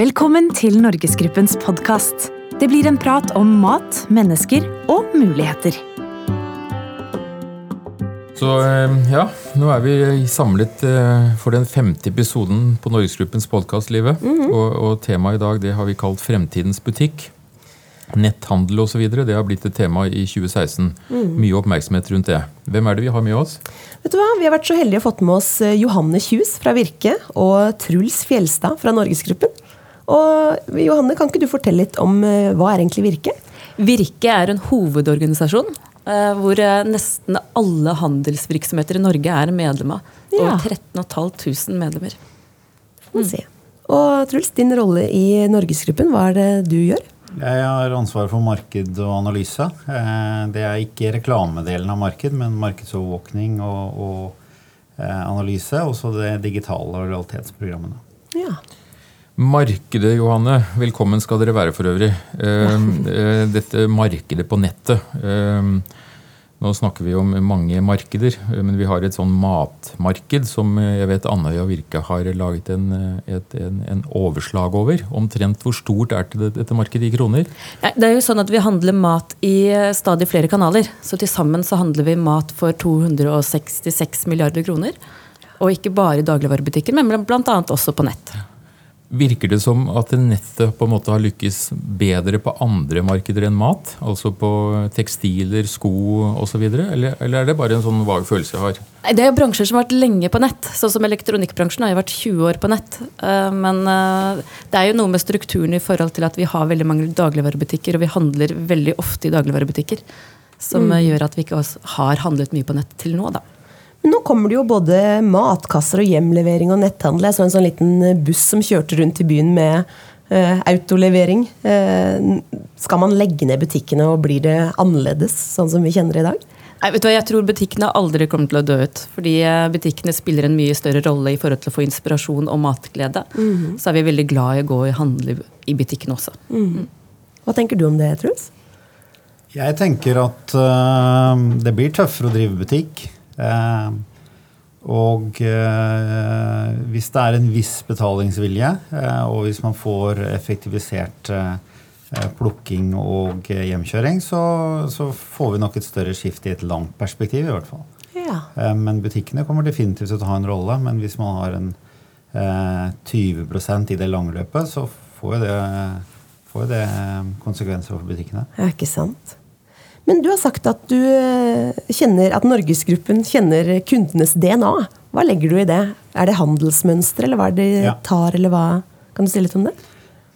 Velkommen til Norgesgruppens podkast. Det blir en prat om mat, mennesker og muligheter. Så eh, ja, nå er vi samlet eh, for den femte episoden på Norgesgruppens podkast, Livet. og, og temaet i dag det har vi kalt Fremtidens butikk. Netthandel osv. Det har blitt et tema i 2016. Mye oppmerksomhet rundt det. Hvem er det vi har med oss? Vet du hva? Vi har vært så heldige å fått med oss eh, Johanne Kjus fra Virke og Truls Fjelstad fra Norgesgruppen. Og Johanne, kan ikke du fortelle litt om eh, hva er egentlig Virke? Virke er en hovedorganisasjon eh, hvor eh, nesten alle handelsvirksomheter i Norge er medlem av. Ja. Over 13 500 medlemmer. Mm. se. Og Truls, din rolle i Norgesgruppen, hva er det du gjør? Jeg har ansvaret for marked og analyse. Eh, Det er ikke reklamedelen av marked, men markedsovervåkning og, og eh, analyse. Og så det digitale og realitetsprogrammene. Ja. Markedet, Johanne. Velkommen skal dere være for øvrig. Eh, eh, Dette markedet på nettet. eh, Nå snakker vi om mange markeder, eh, men vi har et sånn matmarked som eh, jeg vet Andøya Virke har laget en, et, en, en overslag over. Omtrent hvor stort er det- dette markedet i kroner? Det er jo sånn at Vi handler mat i stadig flere kanaler. Så til sammen så handler vi mat for 266 milliarder kroner. Og ikke bare i dagligvarebutikker, men bl.a. også på nett. Virker det som at nettet på en måte har lykkes bedre på andre markeder enn mat? Altså på tekstiler, sko osv.? Eller, eller er det bare en sånn vag følelse jeg har? Det er bransjer som har vært lenge på nett. Sånn som elektronikkbransjen har jo vært 20 år på nett. Eh, Men eh, det er jo noe med strukturen i forhold til at vi har veldig mange dagligvarebutikker, og vi handler veldig ofte i dagligvarebutikker. Som mm. gjør at vi ikke har handlet mye på nett til nå, da. Men nå kommer det jo både matkasser og hjemlevering og netthandel. Jeg så en sånn liten buss som kjørte rundt i byen med eh, autolevering. Eh, skal man legge ned butikkene, og blir det annerledes, sånn som vi kjenner det i dag? Nei, vet du hva, Jeg tror butikkene aldri kommer til å dø ut. Fordi eh, butikkene spiller en mye større rolle i forhold til å få inspirasjon og matglede. Så er vi veldig glad i å gå og handle i butikkene også. Hva tenker du om det, Truls? Jeg tenker at uh, det blir tøffere å drive butikk. Eh, og eh, hvis det er en viss betalingsvilje, eh, og hvis man får effektivisert plukking og hjemkjøring, så, så får vi nok et større skift i et langt perspektiv, i hvert fall. Ja. Men butikkene kommer definitivt til å ha en rolle. Men hvis man har en eh, 20% i det lange løpet, så får jo det, får det konsekvenser for butikkene. Ja, ikke sant? Men du har sagt at du eh, kjenner at Norgesgruppen kjenner kundenes DNA. Hva legger du i det? Er det handelsmønster, eller hva er det de Ja. tar, eller hva? Kan du si litt om det?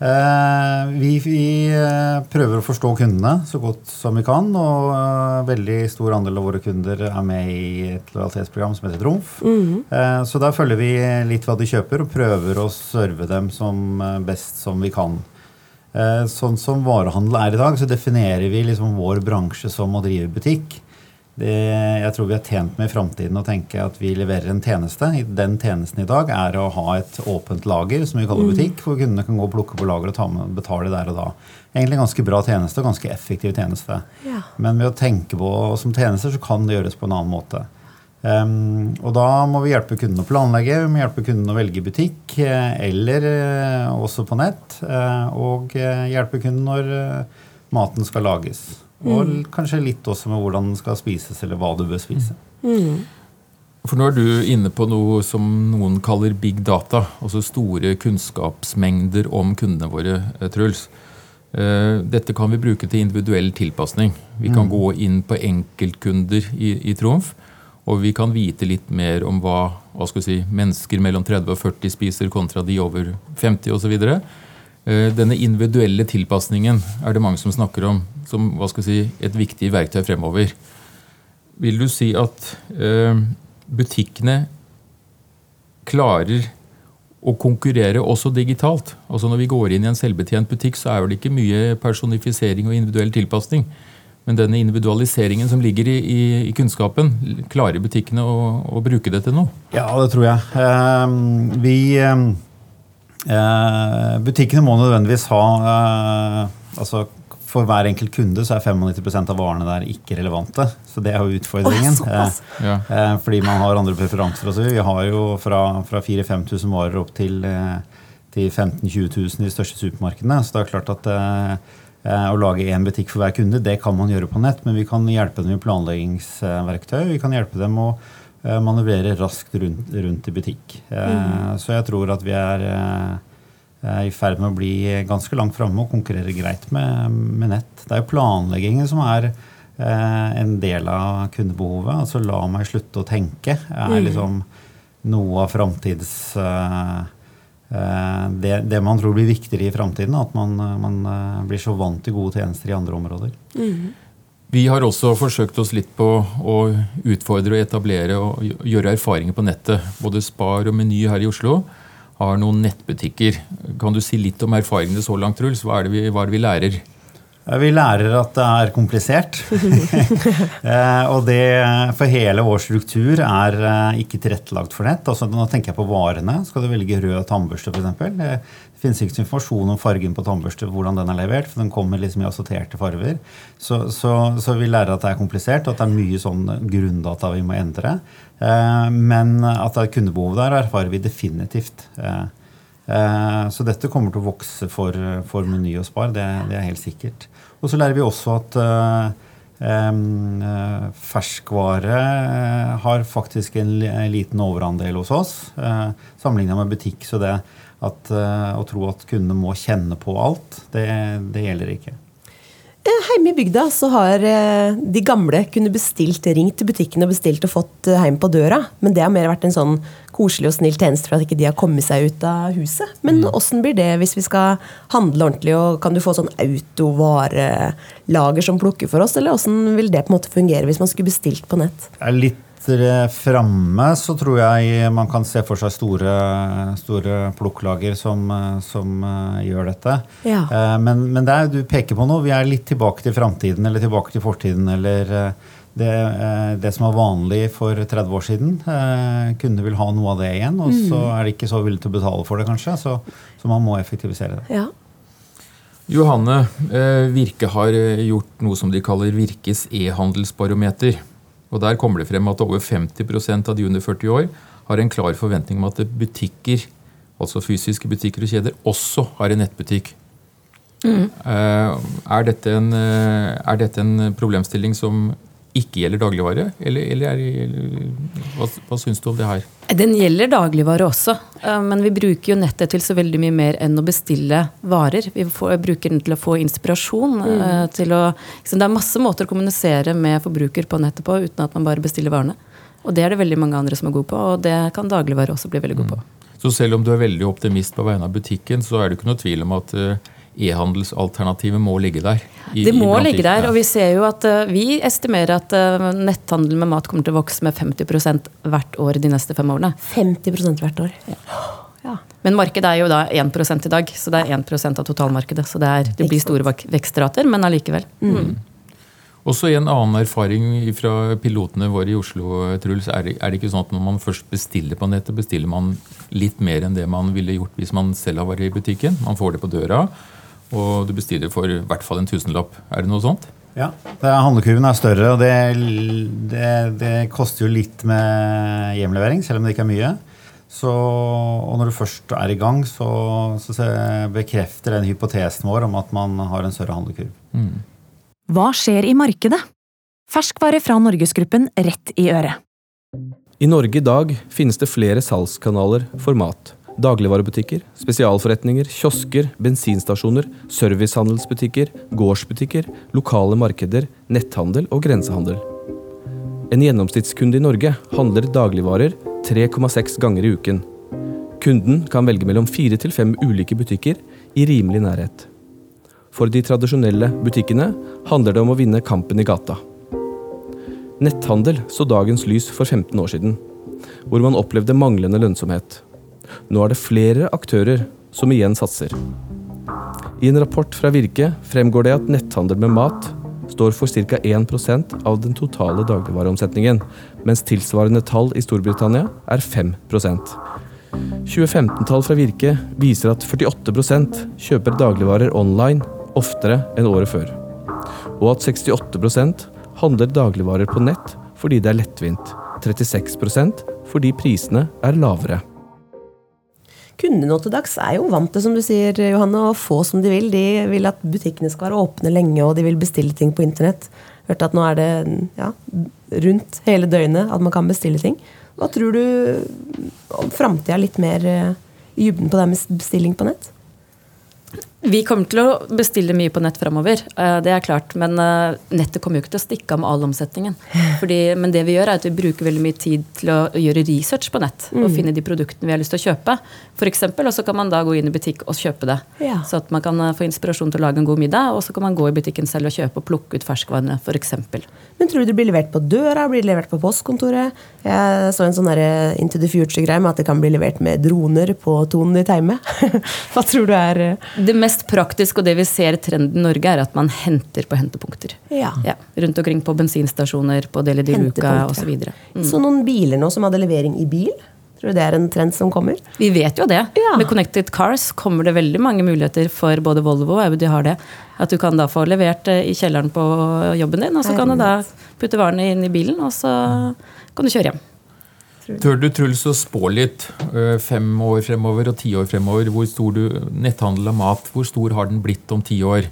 Eh, vi vi eh, prøver å forstå kundene så godt som vi kan. Og eh, veldig stor andel av våre kunder er med i et lojalitetsprogram som heter Trumf. Eh, så der følger vi litt hva de kjøper, og prøver å serve dem som eh, best som vi kan. Eh, Sånn som varehandel er i dag, så definerer vi liksom vår bransje som å drive butikk. Det, jeg tror vi er tjent med i framtiden å tenke at vi leverer en tjeneste. Den tjenesten i dag er å ha et åpent lager, som vi kaller butikk, hvor kundene kan gå og plukke på lager og ta med, betale der og da. Egentlig en ganske bra tjeneste, og ganske effektiv tjeneste. Ja. Men ved å tenke på som tjenester, så kan det gjøres på en annen måte. Ehm, og da må vi hjelpe kunden å planlegge, vi må hjelpe kunden å velge butikk, eh, eller eh, også på nett, eh, og hjelpe kunden når maten skal lages. Og l- kanskje litt også med hvordan den skal spises, eller hva du bør spise. For nå er du inne på noe som noen kaller big data, altså store kunnskapsmengder om kundene våre, Truls. Eh, Dette kan vi bruke til individuell tilpasning. Vi kan gå inn på enkeltkunder i, i Trumf, og vi kan vite litt mer om hva, hva si, mennesker mellom 30 og 40 spiser kontra de over 50 osv. Denne individuelle tilpasningen er det mange som snakker om som si, et viktig verktøy fremover. Vil du si at eh, butikkene klarer å konkurrere også digitalt? Altså Når vi går inn i en selvbetjent butikk, så er det ikke mye personifisering og individuell tilpasning. Men denne individualiseringen som ligger i, i, i kunnskapen, klarer butikkene å, å bruke det til noe? Ja, det tror jeg. Eh, vi ehm, eh, Butikkene må nødvendigvis ha eh, altså For hver enkelt kunde så er 95% av varene der ikke relevante. Så det er jo utfordringen. Oh. Eh, eh, fordi man har andre preferanser. Også. Vi har jo fra, fra 4000-5000 varer opp til, eh, til 15 000-20 000 i de største supermarkedene. Så det er klart at å lage én butikk for hver kunde, det kan man gjøre på nett. Men vi kan hjelpe dem med planleggingsverktøy. Vi kan hjelpe dem å manøvrere raskt rundt, rundt i butikk. Mm. Så jeg tror at vi er i ferd med å bli ganske langt framme og konkurrere greit med, med, nett. Det er jo planleggingen som er eh, en del av kundebehovet. Altså la meg slutte å tenke er mm. liksom noe av framtids eh, eh, det, det, man tror blir viktigere i framtiden. At man, man, eh, blir så vant til gode tjenester i andre områder. Mm. Vi har også forsøkt oss litt på å utfordre og etablere og gjøre erfaringer på nettet. Både Spar og Meny her i Oslo har noen nettbutikker. Kan du si litt om erfaringene så langt, Truls? Hva er det vi, hva er det vi lærer? Vi lærer at det er komplisert. Eh, og det for hele vår struktur er eh, ikke tilrettelagt for nett. Altså, nå tenker jeg på varene. Skal du velge rød tannbørste f.eks.? Det finnes ikke informasjon om fargen på tannbørste, hvordan den er levert. For den kommer liksom i assorterte farger. Så, så, så, vi lærer at det er komplisert, og at det er mye sånn grunndata vi må endre. Eh, men at det er kundebehov der, erfarer vi definitivt. Så dette kommer til å vokse for, for Meny og Spar, det, det er helt sikkert. Og så lærer vi også at eh, ferskvare har faktisk en liten overandel hos oss, uh, sammenligna med butikk. Så det at, eh, å tro at kundene må kjenne på alt, det, det gjelder ikke. Hjemme i bygda så har de gamle kunnet bestilt, ringt til butikken og bestilt og fått hjem på døra. Men det har mer vært en sånn koselig og snill tjeneste for at ikke de har kommet seg ut av huset. Men mm. åssen mm. blir det hvis vi skal handle ordentlig, og kan du få sånn autovarelager som plukker for oss, eller åssen vil det på en måte fungere hvis man skulle bestilt på nett? Det er Litt framme så tror jeg man kan se for seg store, store plukklager som, som uh, gjør dette. Ja. Men, men det er, du peker på noe. Vi er litt tilbake til framtiden eller tilbake til fortiden. eller det, eh, det, som var vanlig for 30 år siden. Eh, kunder vil ha noe av det igjen, og så mm. er de ikke så villige til å betale for det, kanskje. Så, så man må effektivisere det. Ja. Johanne, eh, Virke har gjort noe som de kaller Virkes e-handelsbarometer. Og Der kommer det frem at over 50% av de under 40 år har en klar forventning om at butikker, altså fysiske butikker og kjeder, også har en nettbutikk. Mm. Er, dette en, er dette en problemstilling som ikke gjelder dagligvare? Eller, eller, eller hva, hva syns du om det her? Den gjelder dagligvare også, eh, men vi bruker jo nettet til så veldig mye mer enn å bestille varer. Vi får, bruker den til å få inspirasjon. Mm. Eh, til å, liksom, det er masse måter å kommunisere med forbruker på nettet på uten at man bare bestiller varene. Og det er det veldig mange andre som er gode på, og det kan dagligvare også bli veldig god på. Mm. Så selv om du er veldig optimist på vegne av butikken, så er det ikke noe tvil om at uh, e-handelsalternativet må ligge der. I, det må ligge der, og vi ser jo at uh, vi estimerer at uh, netthandel med mat kommer til å vokse med 50% hvert år de neste fem årene. 50% hvert år? Ja. ja. Men markedet er jo da 1 i dag, så det er 1% av totalmarkedet. Så det, er, det blir store vekstrater, men allikevel. Mm. mm. Også en annen erfaring fra pilotene våre i Oslo, Truls, er det, er det ikke sånn at når man først bestiller på nettet, bestiller man litt mer enn det man ville gjort hvis man selv har vært i butikken? Man får det på døra. Og du bestiller for i hvert fall en tusenlapp. Er det noe sånt? Ja. Handlekurven er større, og det, det, det, koster jo litt med hjemlevering, selv om det ikke er mye. Så, og når du først er i gang, så, så bekrefter den hypotesen vår om at man har en større handlekurv. Mm. Hva skjer i markedet? Ferskvare fra Norgesgruppen rett i øret. I Norge i dag finnes det flere salgskanaler for mat. Dagligvarebutikker, spesialforretninger, kiosker, bensinstasjoner, servicehandelsbutikker, gårdsbutikker, lokale markeder, netthandel og grensehandel. En gjennomsnittskunde i Norge handler dagligvarer 3,6 ganger i uken. Kunden kan velge mellom fire til fem ulike butikker i rimelig nærhet. For de tradisjonelle butikkene handler det om å vinne kampen i gata. Netthandel så dagens lys for 15 år siden, hvor man opplevde manglende lønnsomhet. Nå er det flere aktører som igjen satser. I en rapport fra Virke fremgår det at netthandel med mat står for ca. 1% av den totale dagligvareomsetningen, mens tilsvarende tall i Storbritannia er 5% 2015-tall fra Virke viser at 48% kjøper dagligvarer online oftere enn året før, og at 68% handler dagligvarer på nett fordi det er lettvint, 36% fordi prisene er lavere. Kundene nå til dags er jo vant til som du sier, Johanne, å få som de vil. De vil at butikkene skal være åpne lenge, og de vil bestille ting på internett. Hørte at nå er det ja, rundt hele døgnet at man kan bestille ting. Hva tror du om framtida litt mer eh, i dybden på det med bestilling på nett? Vi kommer til å bestille mye på nett framover, eh, det er klart. Men eh, nettet kommer jo ikke til å stikke av med all omsetningen. Fordi, men det vi gjør er at vi bruker veldig mye tid til å gjøre research på nett. Og finne de produktene vi har lyst til å kjøpe. For eksempel, og så kan man da gå inn i butikk og kjøpe det. Ja. Så at man kan eh, få inspirasjon til å lage en god middag, og så kan man gå i butikken selv og kjøpe og plukke ut ferskvarene, f.eks. Men tror du det blir levert på døra? Blir det levert på postkontoret? Jeg så en sånn Into the Future-greie med at det kan bli levert med droner på Tonen i Teime. Hva tror du er Det mest praktiske og det vi ser trenden i Norge, er at man henter på hentepunkter. Ja. Ja, rundt omkring på bensinstasjoner, på Deli de Luca Hentepunkt, Så, mm. Så noen biler nå som hadde levering i bil? Tror du det er en trend som kommer? Vi vet jo det. Ja. Med Connected Cars kommer det veldig mange muligheter for både Volvo og Audi har det. At du kan da få levert eh, i kjelleren på jobben din, og så kan du da putte varene inn i bilen, og så kan du kjøre hjem. Tør du, Truls, å spå litt øh, fem år fremover og ti år fremover? Hvor stor du, Netthandel av mat, hvor stor har den blitt om ti år?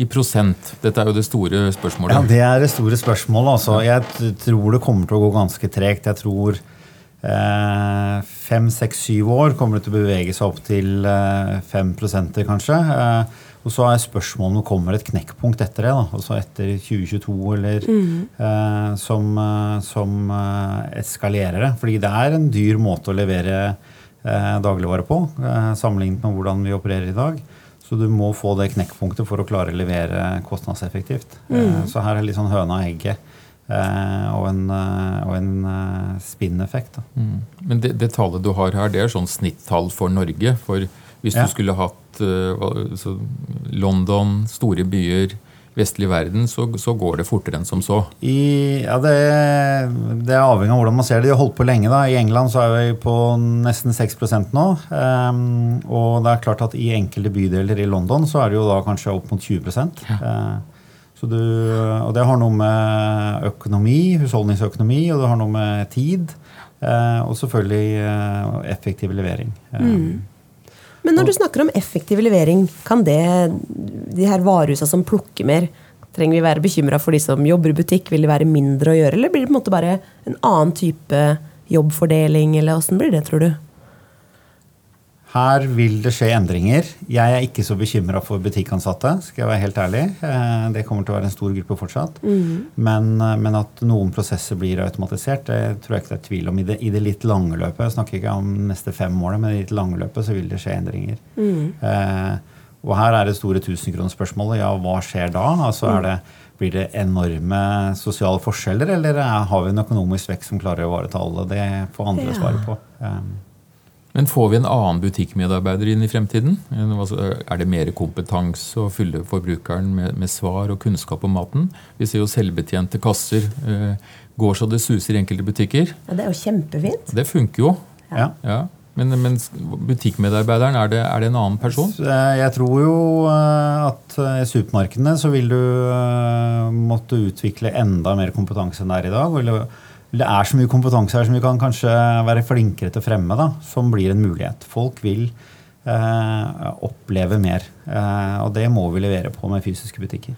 I prosent. Dette er jo det store spørsmålet. Ja, Det er det store spørsmålet. Altså. Jeg tror det kommer til å gå ganske tregt. Jeg tror eh, fem, seks, syv år kommer det til å bevege seg opp til eh, fem prosenter, kanskje. Eh, og så er spørsmålet om det kommer et knekkpunkt etter det. Da. Altså etter 2022, eller eh, som, eh, som eh, eskalerer det. Fordi det er en dyr måte å levere eh, dagligvare på, eh, sammenlignet med hvordan vi opererer i dag. Så du må få det knekkpunktet for å klare å levere kostnadseffektivt. Mm. Så her er litt sånn høna og egget. eh, Og en, og en spinneffekt. Mm. Men det, det tallet du har her, det er sånn snittall for Norge. For hvis Ja. du skulle hatt hva- så London, store byer, vestlig verden, så, så går det fortere enn som så. I, ja, det, det er avhengig av hvordan man ser det. De har holdt på lenge. da. I England så er vi på nesten 6% nå. Um, og det er klart at i enkelte bydeler i London så er det jo da kanskje opp mot 20 Eh, så du, Og det har noe med økonomi, husholdningsøkonomi, og det har noe med tid. Uh, og selvfølgelig uh, effektiv levering. Ehm, Men når du snakker om effektiv levering, kan det de her varehusene som plukker mer Trenger vi være bekymra for de som jobber i butikk? Vil det være mindre å gjøre, eller blir det på en måte bare en annen type jobbfordeling, eller åssen blir det, tror du? Her vil det skje endringer. Jeg er ikke så bekymra for butikkansatte. skal jeg være helt ærlig. Eh, Det kommer til å være en stor gruppe fortsatt. Men, eh, men at noen prosesser blir automatisert, det tror jeg ikke det er tvil om. I det, I det litt lange løpet, jeg snakker ikke om neste fem årene, men i det litt lange løpet så vil det skje endringer. Eh, og her er det store tusenkronersspørsmålet. Ja, hva skjer da? Altså er det, Blir det enorme sosiale forskjeller, eller er, har vi en økonomisk vekst som klarer å ivareta alle? Det får andre Ja. svare på. Eh, Men får vi en annen butikkmedarbeider inn i fremtiden? Altså, Er det mer kompetanse å fylle forbrukeren med, med svar og kunnskap om maten? Vi ser jo selvbetjente kasser eh, går så det suser i enkelte butikker. Ja, det er jo kjempefint. Det funker jo. ja. Ja. Men, men butikkmedarbeideren, er det, er det en annen person? Eh, Jeg tror jo eh, at eh, i supermarkedene så vil du eh, måtte utvikle enda mer kompetanse enn det er i dag. Det er så mye kompetanse her som vi kan kanskje være flinkere til å fremme, da, som blir en mulighet. Folk vil eh, oppleve mer, eh, og det må vi levere på med fysiske butikker.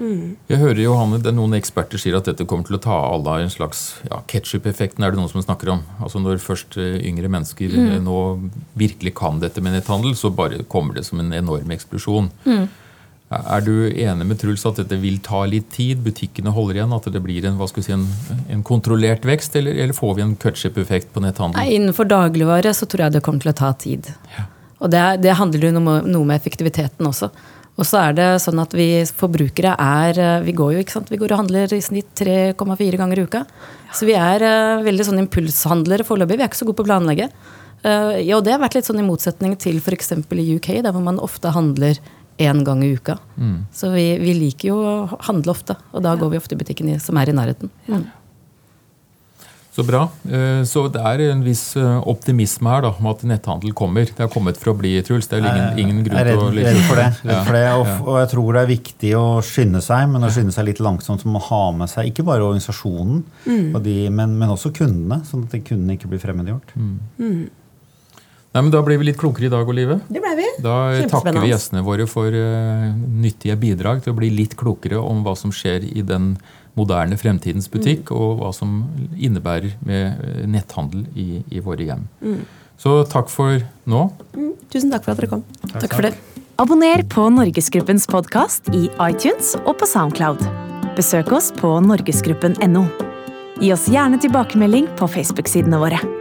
Jeg hører Johanne, det er Noen eksperter sier at dette kommer til å ta alle av en slags ja, Ketchup-effekten er det noen som snakker om. Altså Når først eh, yngre mennesker mm. nå virkelig kan dette med netthandel, så bare kommer det som en enorm eksplosjon. Er du enig med Truls at dette vil ta litt tid? Butikkene holder igjen? At det blir en, si, en, en kontrollert vekst? Eller, eller får vi en ketchup-effekt på netthandel? Nei, innenfor dagligvare så tror jeg det kommer til å ta tid. Og det, det handler jo noe, noe med effektiviteten også. Og så er det sånn at vi forbrukere er eh, Vi går jo ikke sant? Vi går og handler i snitt 3,4 ganger i uka. Så vi er eh, veldig sånn impulshandlere foreløpig. Vi er ikke så gode på å planlegge. Eh, ja, og det har vært litt sånn i motsetning til f.eks. i UK, der hvor man ofte handler én gang i uka. Så vi, vi liker jo å handle ofte, og da går vi ofte i butikken i, som er i nærheten. Mm. Så bra. Eh, Så det er en viss eh, optimisme her da, om at netthandel kommer. Det har kommet for å bli, Truls. Det er ingen, ingen grunn er til å redd, redd for det. Redd for det og, ja. og jeg tror det er viktig å skynde seg, men å skynde seg litt langsomt. Som å ha med seg ikke bare organisasjonen, og de, men, men også kundene, sånn at kundene ikke blir fremmedgjort. Nei, men Da blir vi litt klokere i dag, Olive. Det ble vi. Da takker vi gjestene våre for uh, nyttige bidrag til å bli litt klokere om hva som skjer i den moderne fremtidens butikk, og hva som innebærer med eh, netthandel i, i våre hjem. Så takk for nå. Tusen takk for at dere kom. Takk for det. Abonner på Norgesgruppens podkast i iTunes og på Soundcloud. Besøk oss på norgesgruppen.no. Gi oss gjerne tilbakemelding på Facebook-sidene våre.